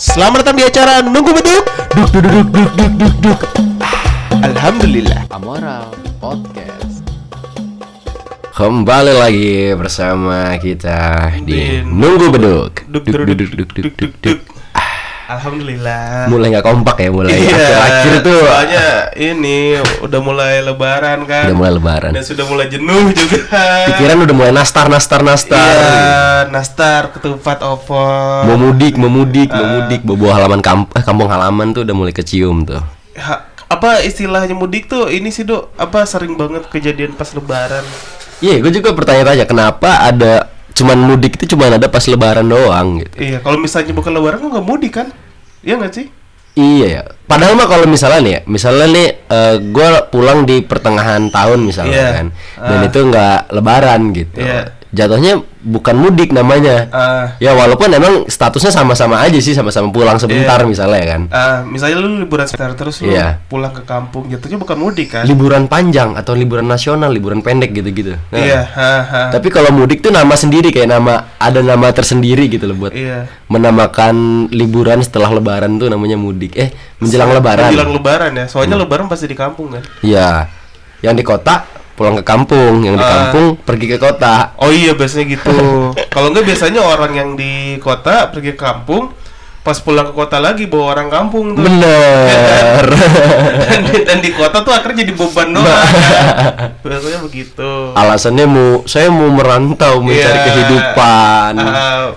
Selamat datang di acara Nunggu Beduk Duk duk duk duk duk duk duk Alhamdulillah Amoral Podcast. Kembali lagi bersama kita di Di Nunggu Beduk. Duk duk duk duk duk duk duk Alhamdulillah. Mulai nggak kompak ya, mulai. Iya, akhir-akhir tuh Soalnya ini udah mulai lebaran kan. Udah mulai lebaran. Dan sudah mulai jenuh juga. Pikiran udah mulai nastar, nastar, nastar. Iya, nastar, ketupat opor. Mau mudik, mau mudik, Ah. mau mudik, bawa halaman kamp eh, kampung halaman tuh udah mulai kecium tuh. Ha- Apa istilahnya mudik tuh ini sih dok? Apa sering banget kejadian pas lebaran? Iya, gue juga bertanya-tanya kenapa ada cuman mudik itu cuman ada pas lebaran doang gitu. Iya kalau misalnya bukan lebaran nggak mudik kan Iya nggak sih Iya ya. Padahal mah kalau misalnya nih ya, misalnya nih gue pulang di pertengahan tahun misalnya Iya. kan, dan Ah. itu nggak lebaran gitu. Iya. Jatuhnya bukan mudik namanya. Ah. Ya walaupun emang statusnya sama-sama aja sih, sama-sama pulang sebentar Iya. misalnya kan. Ah, misalnya lu liburan sebentar terus lu Iya. pulang ke kampung jatuhnya bukan mudik kan? Liburan panjang atau liburan nasional, liburan pendek gitu-gitu. Nah, Iya, ha, ha. Tapi kalau mudik tuh nama sendiri kayak nama ada nama tersendiri gitu loh buat Iya. menamakan liburan setelah lebaran tuh namanya mudik. Eh, menjelang lebaran. Menjelang lebaran ya. Soalnya lebaran pasti di kampung kan. Iya. Yang di kota pulang ke kampung, yang di Ah. kampung pergi ke kota. Oh iya biasanya gitu. Kalau enggak biasanya orang yang di kota pergi ke kampung pas pulang ke kota lagi bawa orang kampung tuh. Bener. dan, di, dan di kota tuh akhirnya jadi beban doang. kan? Biasanya begitu. Alasannya mau saya mau merantau mencari Iya. kehidupan. Ah,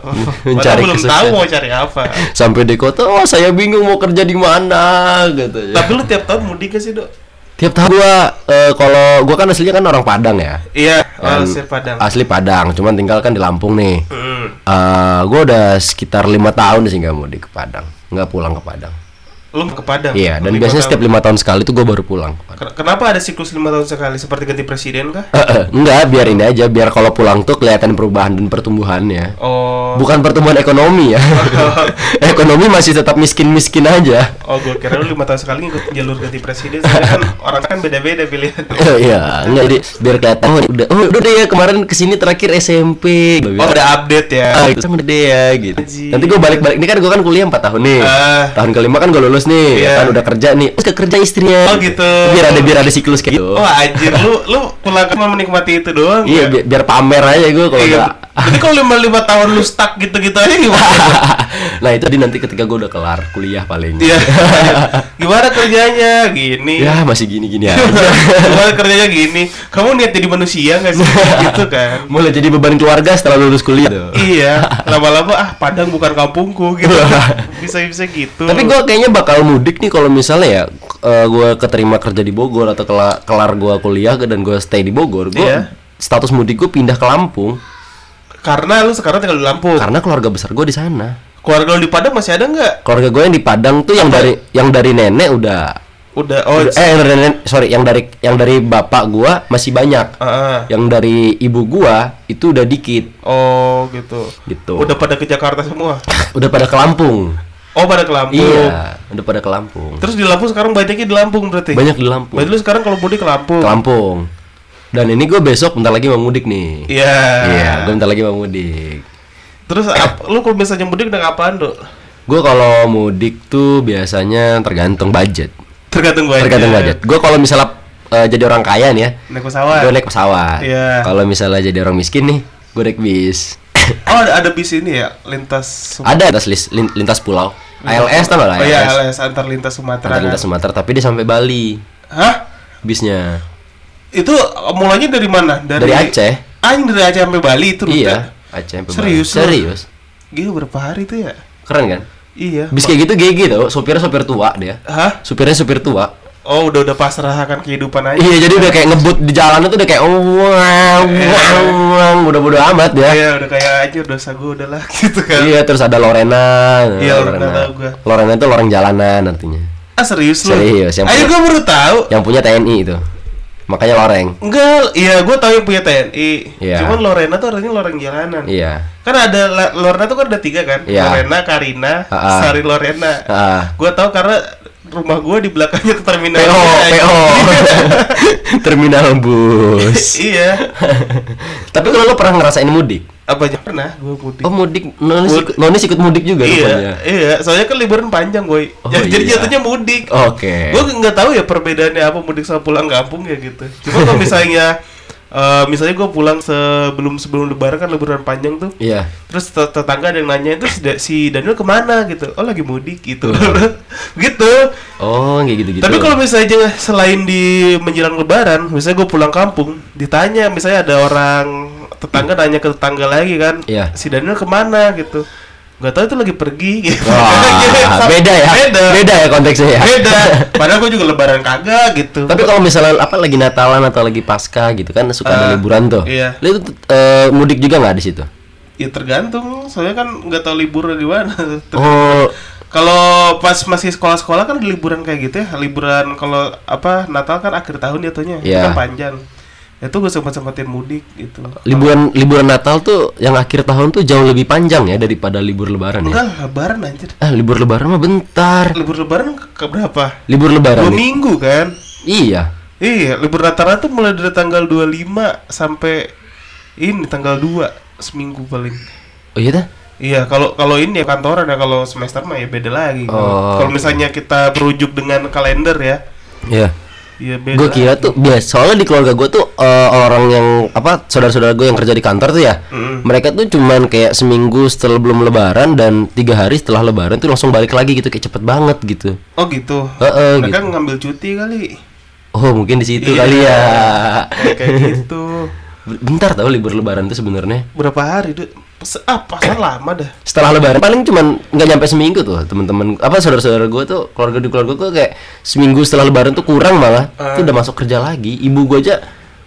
Mencari belum tahu mau cari apa. Sampai di kota, oh saya bingung mau kerja di mana gitu ya. Tapi lu tiap tahun mudik gak sih, Dok? Tiap tahun gua eh, kalau gua kan aslinya kan orang Padang ya. Iya, Alsir Padang. Asli Padang, cuman tinggal kan di Lampung nih. Hmm. Eh, gua udah sekitar lima tahun sih nggak mudik ke Padang, nggak pulang ke Padang. Lu ke Padang. Iya, dan biasanya tahun. setiap lima tahun sekali tuh gua baru pulang. Kenapa ada siklus lima tahun sekali seperti ganti presiden kah? Eh, eh, enggak, biar ini aja, biar kalau pulang tuh kelihatan perubahan dan pertumbuhannya. Oh, Bukan pertumbuhan ekonomi ya. ekonomi masih tetap miskin-miskin aja. oh gue kira lu lima tahun sekali ngikut jalur ganti presiden. Soalnya kan orang kan beda-beda pilihan. Iya, enggak jadi biar kelihatan oh udah oh udah deh ya kemarin ke sini terakhir SMP. Oh, udah update ya. Ah, itu sama deh ya gitu. Anjir. Nanti gue balik-balik ini kan gue kan kuliah 4 tahun nih. Ah. Tahun kelima kan gue lulus nih, Iya. kan udah kerja nih. Terus ke kerja istrinya. Oh, gitu. Biar ada biar ada siklus kayak gitu. Oh anjir, lu lu pulang kan menikmati itu doang. iya, ya? bi- biar pamer aja gue kalau Iya. Jadi kalau lima lima tahun lu stuck gitu-gitu aja gimana? nah, itu di nanti ketika gue udah kelar kuliah paling. Iya. Gimana kerjanya? Gini. Ya, masih gini-gini aja. Gimana kerjanya gini? Kamu niat jadi manusia nggak sih? gitu kan? Mulai jadi beban keluarga setelah lulus kuliah iya. Lama-lama ah Padang bukan kampungku gitu. Bisa-bisa gitu. Tapi gue kayaknya bakal mudik nih kalau misalnya ya gue keterima kerja di Bogor atau kelar, kelar gue kuliah dan gue stay di Bogor, gue Iya. status mudik gue pindah ke Lampung karena lu sekarang tinggal di Lampung. karena keluarga besar gue di sana. Keluarga lu di Padang masih ada nggak? Keluarga gue yang di Padang tuh yang Apa? dari yang dari nenek udah, Udah. Oh. udah- eh yang dari nenek, sorry yang dari yang dari bapak gue masih banyak. ah, ah. Yang dari ibu gue itu udah dikit Oh gitu. gitu. Udah pada ke Jakarta semua. udah pada ke Lampung. Oh pada ke Lampung. Iya, udah pada ke Lampung. Terus di Lampung sekarang banyaknya di Lampung berarti. Banyak di Lampung. Berarti lu sekarang kalau mudik ke Lampung. Ke Lampung. Dan ini gue besok bentar lagi mau mudik nih. Iya. Iya, gue bentar lagi mau mudik. Terus ap- lu kalau misalnya mudik dengan apaan, Dok? Gue kalau mudik tuh biasanya tergantung budget. Tergantung budget. Tergantung budget. Gue kalau misalnya eh, jadi orang kaya nih ya, Naik pesawat. gue naik pesawat. Iya. Kalau misalnya jadi orang miskin nih, gue naik bis. Oh, ada, ada bis ini ya, lintas Sum- Ada lis- lin- lintas pulau. ALS tau gak lah? Oh iya, ALS. Antar lintas Sumatera. Antar lintas? Sumatera, tapi dia sampai Bali Hah? bisnya. Itu uh, mulanya dari mana? Dari Aceh. Ah, yang dari Aceh sampai Bali itu rute? Iya, Aceh sampai Serius Bali. Serius. Gila berapa hari tuh ya? Keren kan? Iya. Bis kayak gitu GG tau, supirnya supir tua dia. Hah? Supirnya supir tua. Oh, udah udah pasrah akan kehidupan aja. Iya, jadi udah kayak ngebut di jalanan tuh udah kayak wow, wow, wow, bodo-bodo amat ya. Iya, udah kayak aja dosa gue udah lah gitu kan. Iya, terus ada Lorena. Iya, Lorena tahu gua. Lorena itu loreng jalanan artinya. Ah, serius lu? Serius, Ayo gue baru tahu. Yang punya TNI itu. Makanya loreng. Enggak, iya gue tahu yang punya TNI. Iya. Cuman Lorena tuh artinya loreng jalanan. Iya. Kan ada Lorena tuh kan ada tiga kan? Iya. Lorena, Karina, Ha-ha. Sari Lorena. Ah. Gue tahu karena rumah gue di belakangnya ke terminal. PO. PO. Terminal bus. iya. Tapi kalau lo pernah ngerasain mudik? Apa aja? Pernah gue mudik. Oh mudik, nonis ikut, nonis ikut mudik juga iya rupanya. iya. Soalnya kan liburan panjang boy. Oh, jadi, jadi iya. jatuhnya mudik. Oke. gue nggak tahu ya perbedaannya apa mudik sama pulang kampung ya gitu. Cuma kalau misalnya eh, misalnya gue pulang sebelum sebelum lebaran kan liburan panjang tuh. Iya. terus tet- tetangga ada yang nanya itu si, Da- si Daniel ke mana? gitu. Oh lagi mudik gitu. Gitu. Oh, kayak gitu-gitu. tapi kalau misalnya selain di menjelang lebaran misalnya gue pulang kampung ditanya misalnya ada orang tetangga nanya ke tetangga lagi kan Iya. si Daniel ke mana? gitu nggak tahu itu lagi pergi gitu. Wah, beda ya. beda Beda ya konteksnya ya. beda padahal gue juga lebaran kagak gitu Tapi kalau misalnya apa lagi Natalan atau lagi Pasca gitu kan suka ada Ah, liburan tuh. iya. Lu itu eh, mudik juga nggak di situ? ya tergantung soalnya kan nggak tahu libur di mana Oh, Kalau pas masih sekolah-sekolah kan liburan kayak gitu ya, liburan kalau apa Natal kan akhir tahun jatuhnya, itu Iya. kan panjang. Itu gue sempat sempatin mudik gitu. liburan liburan Natal tuh yang akhir tahun tuh jauh lebih panjang ya daripada libur lebaran ya. Enggak, lebaran anjir. Ah, libur lebaran mah bentar. Libur lebaran ke, berapa? Libur lebaran. Dua nih. minggu kan? Iya. Iya, libur rata-rata tuh mulai dari tanggal 25 sampai ini tanggal 2 seminggu paling. Oh iya dah. Iya, kalau kalau ini ya kantoran ya kalau semester mah ya beda lagi. Oh. Kalau misalnya kita berujuk dengan kalender ya, Iya. Ya beda. Gue kira tuh biasa soalnya di keluarga gue tuh eh, orang yang apa saudara-saudara gue yang kerja di kantor tuh ya, Mm. mereka tuh cuman kayak seminggu setelah belum lebaran dan tiga hari setelah lebaran tuh langsung balik lagi gitu kayak cepet banget gitu. Oh gitu. Heeh, Mereka gitu. ngambil cuti kali. Oh mungkin di situ Iya. kali ya. Kayak gitu. Bentar tau libur lebaran tuh sebenarnya. Berapa hari tuh? Pasal lama dah. Setelah lebaran paling cuman nggak nyampe seminggu tuh teman-teman apa saudara-saudara gue tuh keluarga di keluarga gue kayak seminggu setelah lebaran tuh kurang malah Ah. itu udah masuk kerja lagi ibu gue aja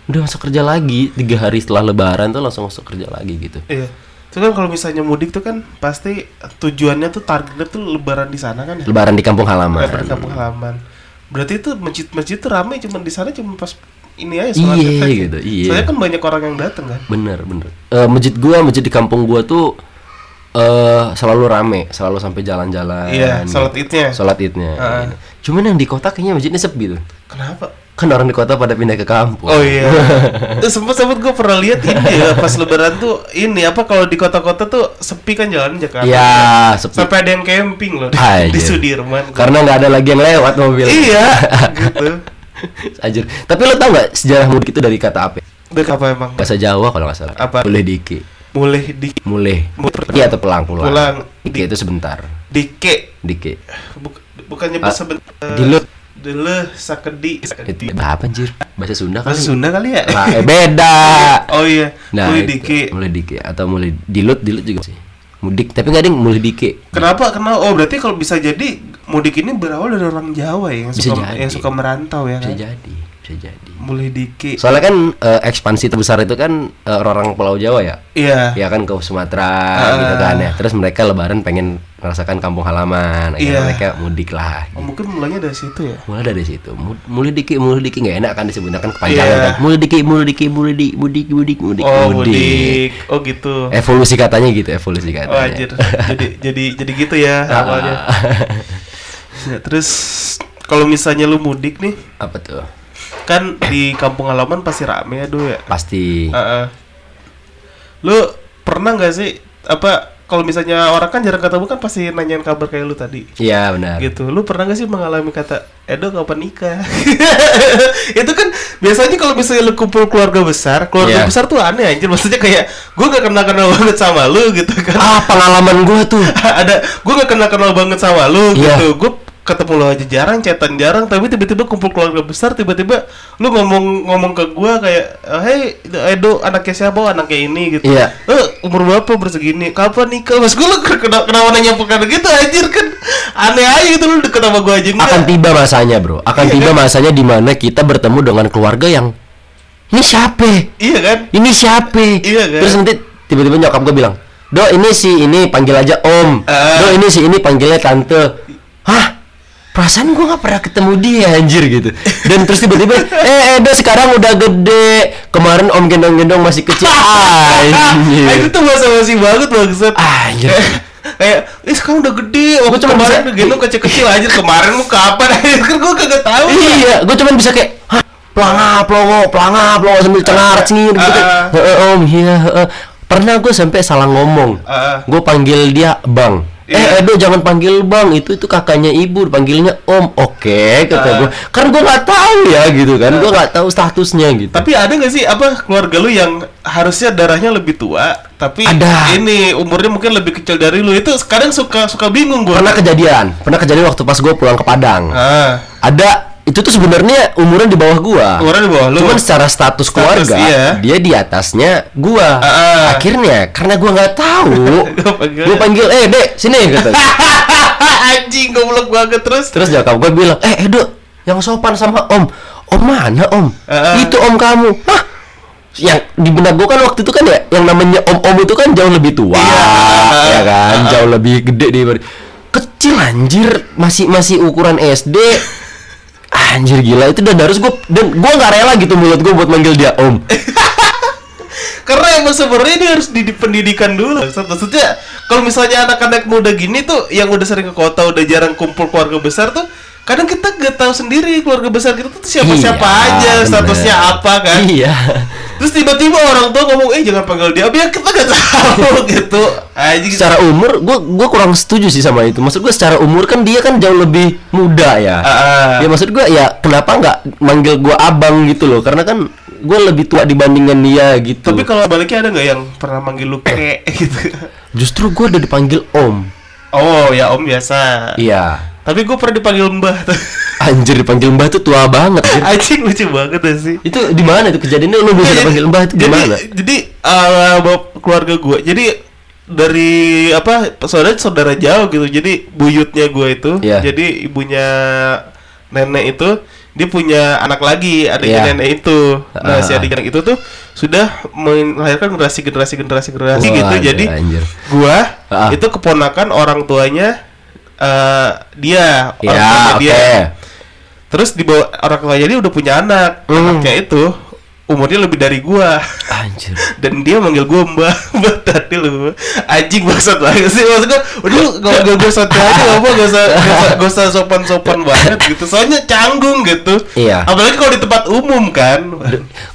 udah masuk kerja lagi tiga hari setelah lebaran tuh langsung masuk kerja lagi gitu Iya. Itu kan kalau misalnya mudik tuh kan pasti tujuannya tuh targetnya tuh lebaran di sana kan ya. lebaran di kampung halaman Lebaran di kampung halaman. Berarti itu masjid-masjid tuh ramai cuman di sana cuma pas ini aja sholat Iya, aja. gitu, iya. Soalnya kan banyak orang yang datang kan. bener bener Eh, masjid gua masjid di kampung gua tuh eh selalu rame selalu sampai jalan-jalan Iya, gitu. sholat idnya. sholat idnya Ah. gitu. cuman yang di kota kayaknya masjidnya sepi tuh Kenapa? kan orang di kota pada pindah ke kampung Oh iya. Itu sempat sempat gue pernah lihat ini ya pas lebaran tuh ini apa kalau di kota-kota tuh sepi kan jalan Jakarta. Iya, sepi. Sampai ada yang camping loh di, Aja. di Sudirman. karena nggak ada lagi yang lewat mobil iya, gitu. Anjir. Tapi lo tau nggak sejarah mudik itu dari kata apa? Dari apa emang? Bahasa Jawa kalau nggak salah. Apa? Mulai diki. Mulai di Mulai. Mu- Pergi atau pulang pulang. Pulang. Diki itu sebentar. dike Diki. Buk- bukannya Ah, bahasa ben- eh, dilut. Dele sakedi. Itu sakedi. apa anjir? Bahasa Sunda kali. Bahasa Sunda kali ya? Nah, eh, beda. Oh iya. Nah, mulai dike. Mulai diki atau mulai dilut dilut juga sih. Mudik tapi yang mulai diki. Kenapa? Kenapa? Oh berarti kalau bisa jadi mudik ini berawal dari orang Jawa ya yang Bisa suka jadi. yang suka merantau ya Bisa kan? jadi, bisa jadi. Mulai dike. Soalnya kan eh, ekspansi terbesar itu kan eh, orang-orang Pulau Jawa ya. Iya. ya kan ke Sumatera Ah. gitu kan ya terus mereka lebaran pengen merasakan kampung halaman akhirnya Iya. mereka mudik lah Oh, mungkin mulanya dari situ ya. mulai dari situ Mu- mulai diki mulai diki nggak enak kan disebutnya kan kepanjangan Iya. kan mulai diki mulai diki mulai di mudik mudik mudik Oh, mudik. Oh, gitu. evolusi katanya gitu evolusi Oh, katanya anjir. jadi jadi jadi gitu ya Ah. awalnya. Ya, terus kalau misalnya lu mudik nih, apa tuh kan di kampung halaman pasti rame ya, Do ya. pasti Heeh. Lu pernah nggak sih apa kalau misalnya orang kan jarang ketemu kan pasti nanyain kabar kayak lu tadi. iya benar. Gitu. Lu pernah gak sih mengalami kata Edo kapan nikah? Itu kan biasanya kalau misalnya lu kumpul keluarga besar keluarga Iya. besar tuh aneh anjir. Maksudnya kayak gue gak kenal kenal banget sama lu gitu kan. Ah pengalaman gua tuh. Ada gue gak kenal kenal banget sama lu Iya. gitu. Gue ketemu lo aja jarang chatan jarang tapi tiba-tiba kumpul keluarga besar tiba-tiba lu ngomong ngomong ke gue kayak hei Edo anaknya siapa oh, anaknya ini gitu Iya. eh umur berapa bersegini kapan nikah mas gue lu kenapa kenapa nanya bukan gitu anjir kan aneh aja gitu lu deket sama gue aja enggak akan tiba masanya bro akan tiba masanya di mana kita bertemu dengan keluarga yang ini siapa iya kan ini siapa? Iya kan? Terus nanti tiba-tiba nyokap gue bilang, Do ini si ini panggil aja Om. Ah. Do ini si ini panggilnya Tante. Hah? Perasaan gue gak pernah ketemu dia anjir gitu. Dan terus tiba-tiba Eh Edo sekarang udah gede. Kemarin om gendong-gendong masih kecil. Ah, itu Anjir tuh basi banget bangsat Anjir. kayak eh sekarang udah gede oh Gua cuma kemarin bisa- gendong kecil-kecil aja kemarin lu kapan? Kan gue kagak tahu. Iya gue cuman bisa kayak Hah? Pelangap, pelongo, pelangap, pelongo sambil cengar cengir gitu. Heeh om, iya heeh. pernah gue sampai salah ngomong. Gue panggil dia bang Iya. eh Edo jangan panggil bang. Itu itu kakaknya ibu panggilnya om. Oke kata Ah. gue kan gue nggak tahu ya gitu kan. Gue nggak tahu statusnya gitu. Tapi ada nggak sih apa keluarga lu yang harusnya darahnya lebih tua, tapi Ada. ini umurnya mungkin lebih kecil dari lu? Itu kadang suka suka bingung gua. pernah kejadian. Pernah kejadian waktu pas gue pulang ke Padang. Ah, ada itu tuh sebenarnya umurnya di bawah gua umurnya di bawah lu. Cuman secara status, keluarga iya. dia di atasnya gua. Ah, ah. Akhirnya karena gua nggak tahu, Gua panggil. gua panggil eh dek sini kata. Anjing goblok banget terus. Terus nyokap gua bilang eh Edo yang sopan sama om. Om mana om? Ah, ah. Itu om kamu. Hah? Yang di benak gua kan waktu itu kan ya yang namanya om-om itu kan jauh lebih tua, Iya. ya kan? Ah. Jauh lebih gede di kecil anjir masih masih ukuran SD anjir gila itu dan harus gua dan gua nggak rela gitu mulut gua buat manggil dia om Karena emang sebenarnya ini harus di, di pendidikan dulu. Maksudnya kalau misalnya anak-anak muda gini tuh yang udah sering ke kota udah jarang kumpul keluarga besar tuh kadang kita gak tahu sendiri keluarga besar kita tuh siapa-siapa Iya, aja, bener. statusnya apa kan. iya Terus tiba-tiba orang tua ngomong, eh jangan panggil dia, biar kita gak tahu gitu. Anjing. secara umur gua gua kurang setuju sih sama itu maksud gua secara umur kan dia kan jauh lebih muda ya ah. ya maksud gua ya kenapa nggak manggil gua abang gitu loh karena kan gua lebih tua dibandingkan dia gitu Tapi kalau baliknya ada nggak yang pernah manggil lu kek gitu? justru gua udah dipanggil om Oh ya om biasa. iya Tapi gue pernah dipanggil mbah tuh. anjir dipanggil mbah tuh tua banget anjir. Anjing lucu banget ya sih. itu di mana itu kejadiannya lu bisa dipanggil mbah itu jadi, gimana Jadi uh, keluarga gue, jadi dari apa saudara saudara jauh gitu. Jadi buyutnya gue itu, Iya. jadi ibunya nenek itu dia punya anak lagi adiknya Iya. nenek itu. Nah si Ah. adik anak itu tuh sudah melahirkan generasi generasi generasi generasi gitu. Waduh, Jadi anjir. gua Ah. itu keponakan orang tuanya eh dia, orang ya tuanya oke dia. Terus di bawah orang tuanya dia udah punya anak. Hmm. Anaknya itu umurnya lebih dari gua. anjir Dan dia manggil gua Mbak, Mbak tadi lu. Anjing bangsat banget sih. Maksud gua, udah lu gak gak gak usah aja gak apa gak usah gak usah, gak usah sopan-sopan banget gitu. Soalnya canggung gitu. Iya. Apalagi kalau di tempat umum kan.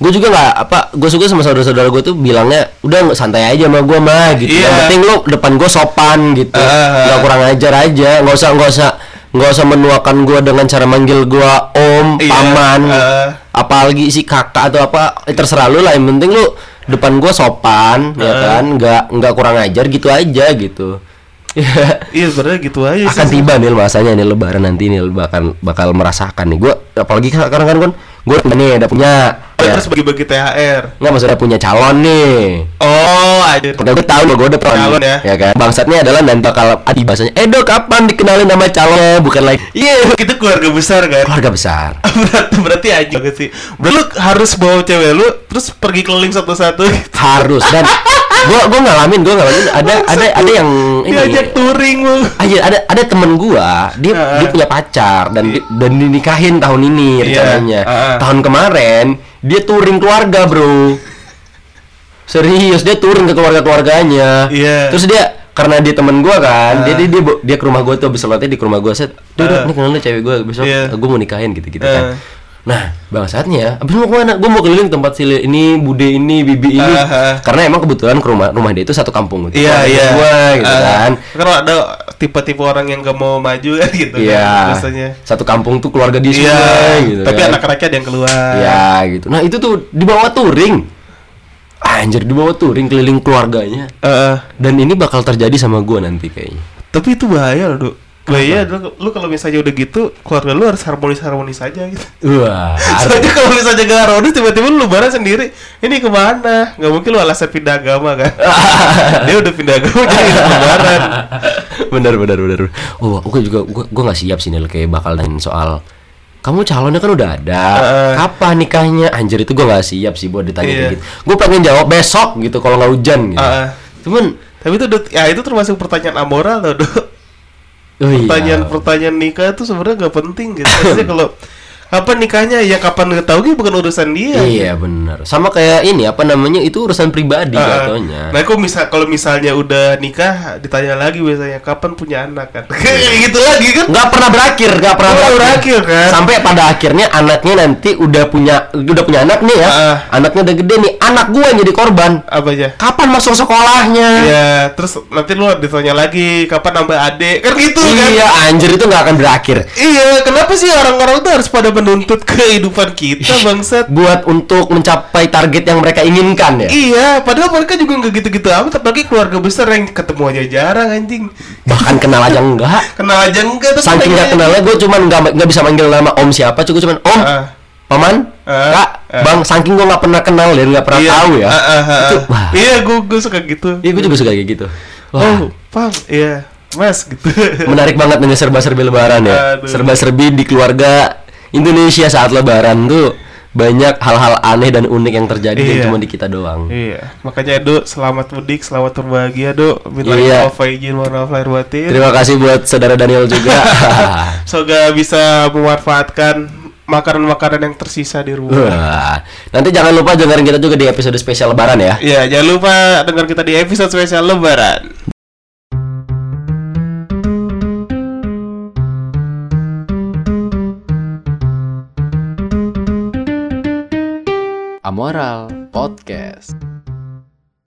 gue juga nggak apa gue suka sama saudara-saudara gue tuh bilangnya udah santai aja sama gue mah gitu Iya. yang penting lu depan gue sopan gitu Ah. nggak kurang ajar aja nggak usah nggak usah nggak usah menuakan gue dengan cara manggil gue om Iya, paman ah. apalagi si kakak atau apa eh, terserah lu lah yang penting lu depan gue sopan ya Ah. kan nggak nggak kurang ajar gitu aja gitu Iya sebenarnya gitu aja akan sih. tiba nih masanya nih lebaran nanti nih bakal bakal merasakan nih gue apalagi sekarang kan kan gue nih udah punya ya, Terus bagi-bagi THR. nggak maksudnya punya calon nih Oh, aja. udah gue tahu gue udah calon, Calon ya. kan bangsatnya adalah nanti bakal adi bahasanya Edo kapan dikenalin nama calonnya bukan lagi Iya, kita keluarga besar kan. keluarga besar berarti berarti aja banget sih. Berarti lu harus bawa cewek lu terus pergi keliling satu-satu. gitu. harus dan gue gue ngalamin gue ngalamin ada ada ada yang ini Diajak touring lu. aja ada ada temen gua dia Ah. dia punya pacar dan di- dan dinikahin tahun ini Iya, rencananya ah, ah. tahun kemarin dia touring keluarga bro serius dia touring ke keluarga keluarganya Iya. terus dia karena dia temen gua kan Ah. dia, dia dia ke rumah gua tuh abis sholatnya di rumah gua set duh Ah. ini kenalnya cewek gua besok Iya. gua mau nikahin gitu gitu Ah. kan nah bangsatnya abis mau ke mana gua mau keliling tempat si ini bude ini bibi ini Ah, ah. karena emang kebetulan ke rumah rumah dia itu satu kampung gitu Iya, Keluarga iya. gua gitu Ah, kan Kalau ada tipe-tipe orang yang gak mau maju kan gitu kan Iya. biasanya. Satu kampung tuh keluarga dia Iya, semua gitu. tapi kan. anak-anaknya ada yang keluar. Iya gitu. Nah, itu tuh dibawa touring. Anjir dibawa touring keliling keluarganya. Eh, Dan ini bakal terjadi sama gua nanti kayaknya. tapi itu bahaya loh, Dok. Bahaya lu, lu kalau misalnya udah gitu, keluarga lu harus harmonis-harmonis aja gitu. Wah, Soalnya kalau misalnya gak harmonis tiba-tiba lu lebaran sendiri, ini ke mana? Gak mungkin lu alasan pindah agama kan? Dia udah pindah agama jadi lebaran. bener bener bener. Oh, gua juga gua nggak siap sih Nel kayak bakal nanyain soal kamu calonnya kan udah ada. Heeh. Kapan nikahnya? Anjir itu gua nggak siap sih buat ditanya Iya. gitu. Gua pengen jawab besok gitu kalau nggak hujan gitu. Heeh. Cuman Tapi itu ya itu termasuk pertanyaan amoral loh, Dok. Oh iya. Pertanyaan-pertanyaan nikah itu sebenarnya nggak penting gitu. Maksudnya kalau apa nikahnya ya kapan ngetahui bukan urusan dia. Iya benar. Sama kayak ini apa namanya itu urusan pribadi Ah, jatuhnya. Nah, kok misal kalau misalnya udah nikah ditanya lagi biasanya kapan punya anak kan. Kayak gitu lagi kan. nggak pernah berakhir, nggak pernah Nggak berakhir, kan? Sampai pada akhirnya anaknya nanti udah punya udah punya anak nih ya. Ah. Anaknya udah gede nih, anak gua yang jadi korban. Apa aja? Kapan masuk sekolahnya? Ya, terus nanti lu ditanya lagi kapan nambah adik. Kan gitu kan. Iya, anjir itu nggak akan berakhir. Iya, kenapa sih orang-orang tuh harus pada menuntut kehidupan kita, bangsat? Buat untuk mencapai target yang mereka inginkan ya. Iya, padahal mereka juga nggak gitu-gitu amat, apalagi keluarga besar yang ketemu aja jarang anjing. Bahkan kenal aja enggak. Kenal aja enggak tuh. Saking nggak kenalnya gue cuman nggak nggak bisa manggil nama om siapa, cukup cuman om, Ah. paman, Ah. kak, Ah. bang. Saking gue nggak pernah kenal dan nggak pernah Iya, tahu ya. ah, ah, ah, Itu, wah. Iya, gue gue suka gitu. Iya, gue juga suka kayak gitu. Wah, Oh, pang, iya, mas gitu. menarik banget nih serba-serbi lebaran ya. Aduh. Serba-serbi di keluarga Indonesia saat lebaran tuh banyak hal-hal aneh dan unik yang terjadi Iya. yang cuma di kita doang. Iya, makanya Edo selamat mudik, selamat berbahagia, Do. Minta Iya. maaf izin, mohon maaf lahir batin. Terima kasih buat saudara Daniel juga. Semoga bisa memanfaatkan makanan-makanan yang tersisa di rumah. Wah, nanti jangan lupa dengerin kita juga di episode spesial lebaran ya. Iya, jangan lupa dengar kita di episode spesial Lebaran. Amoral Podcast.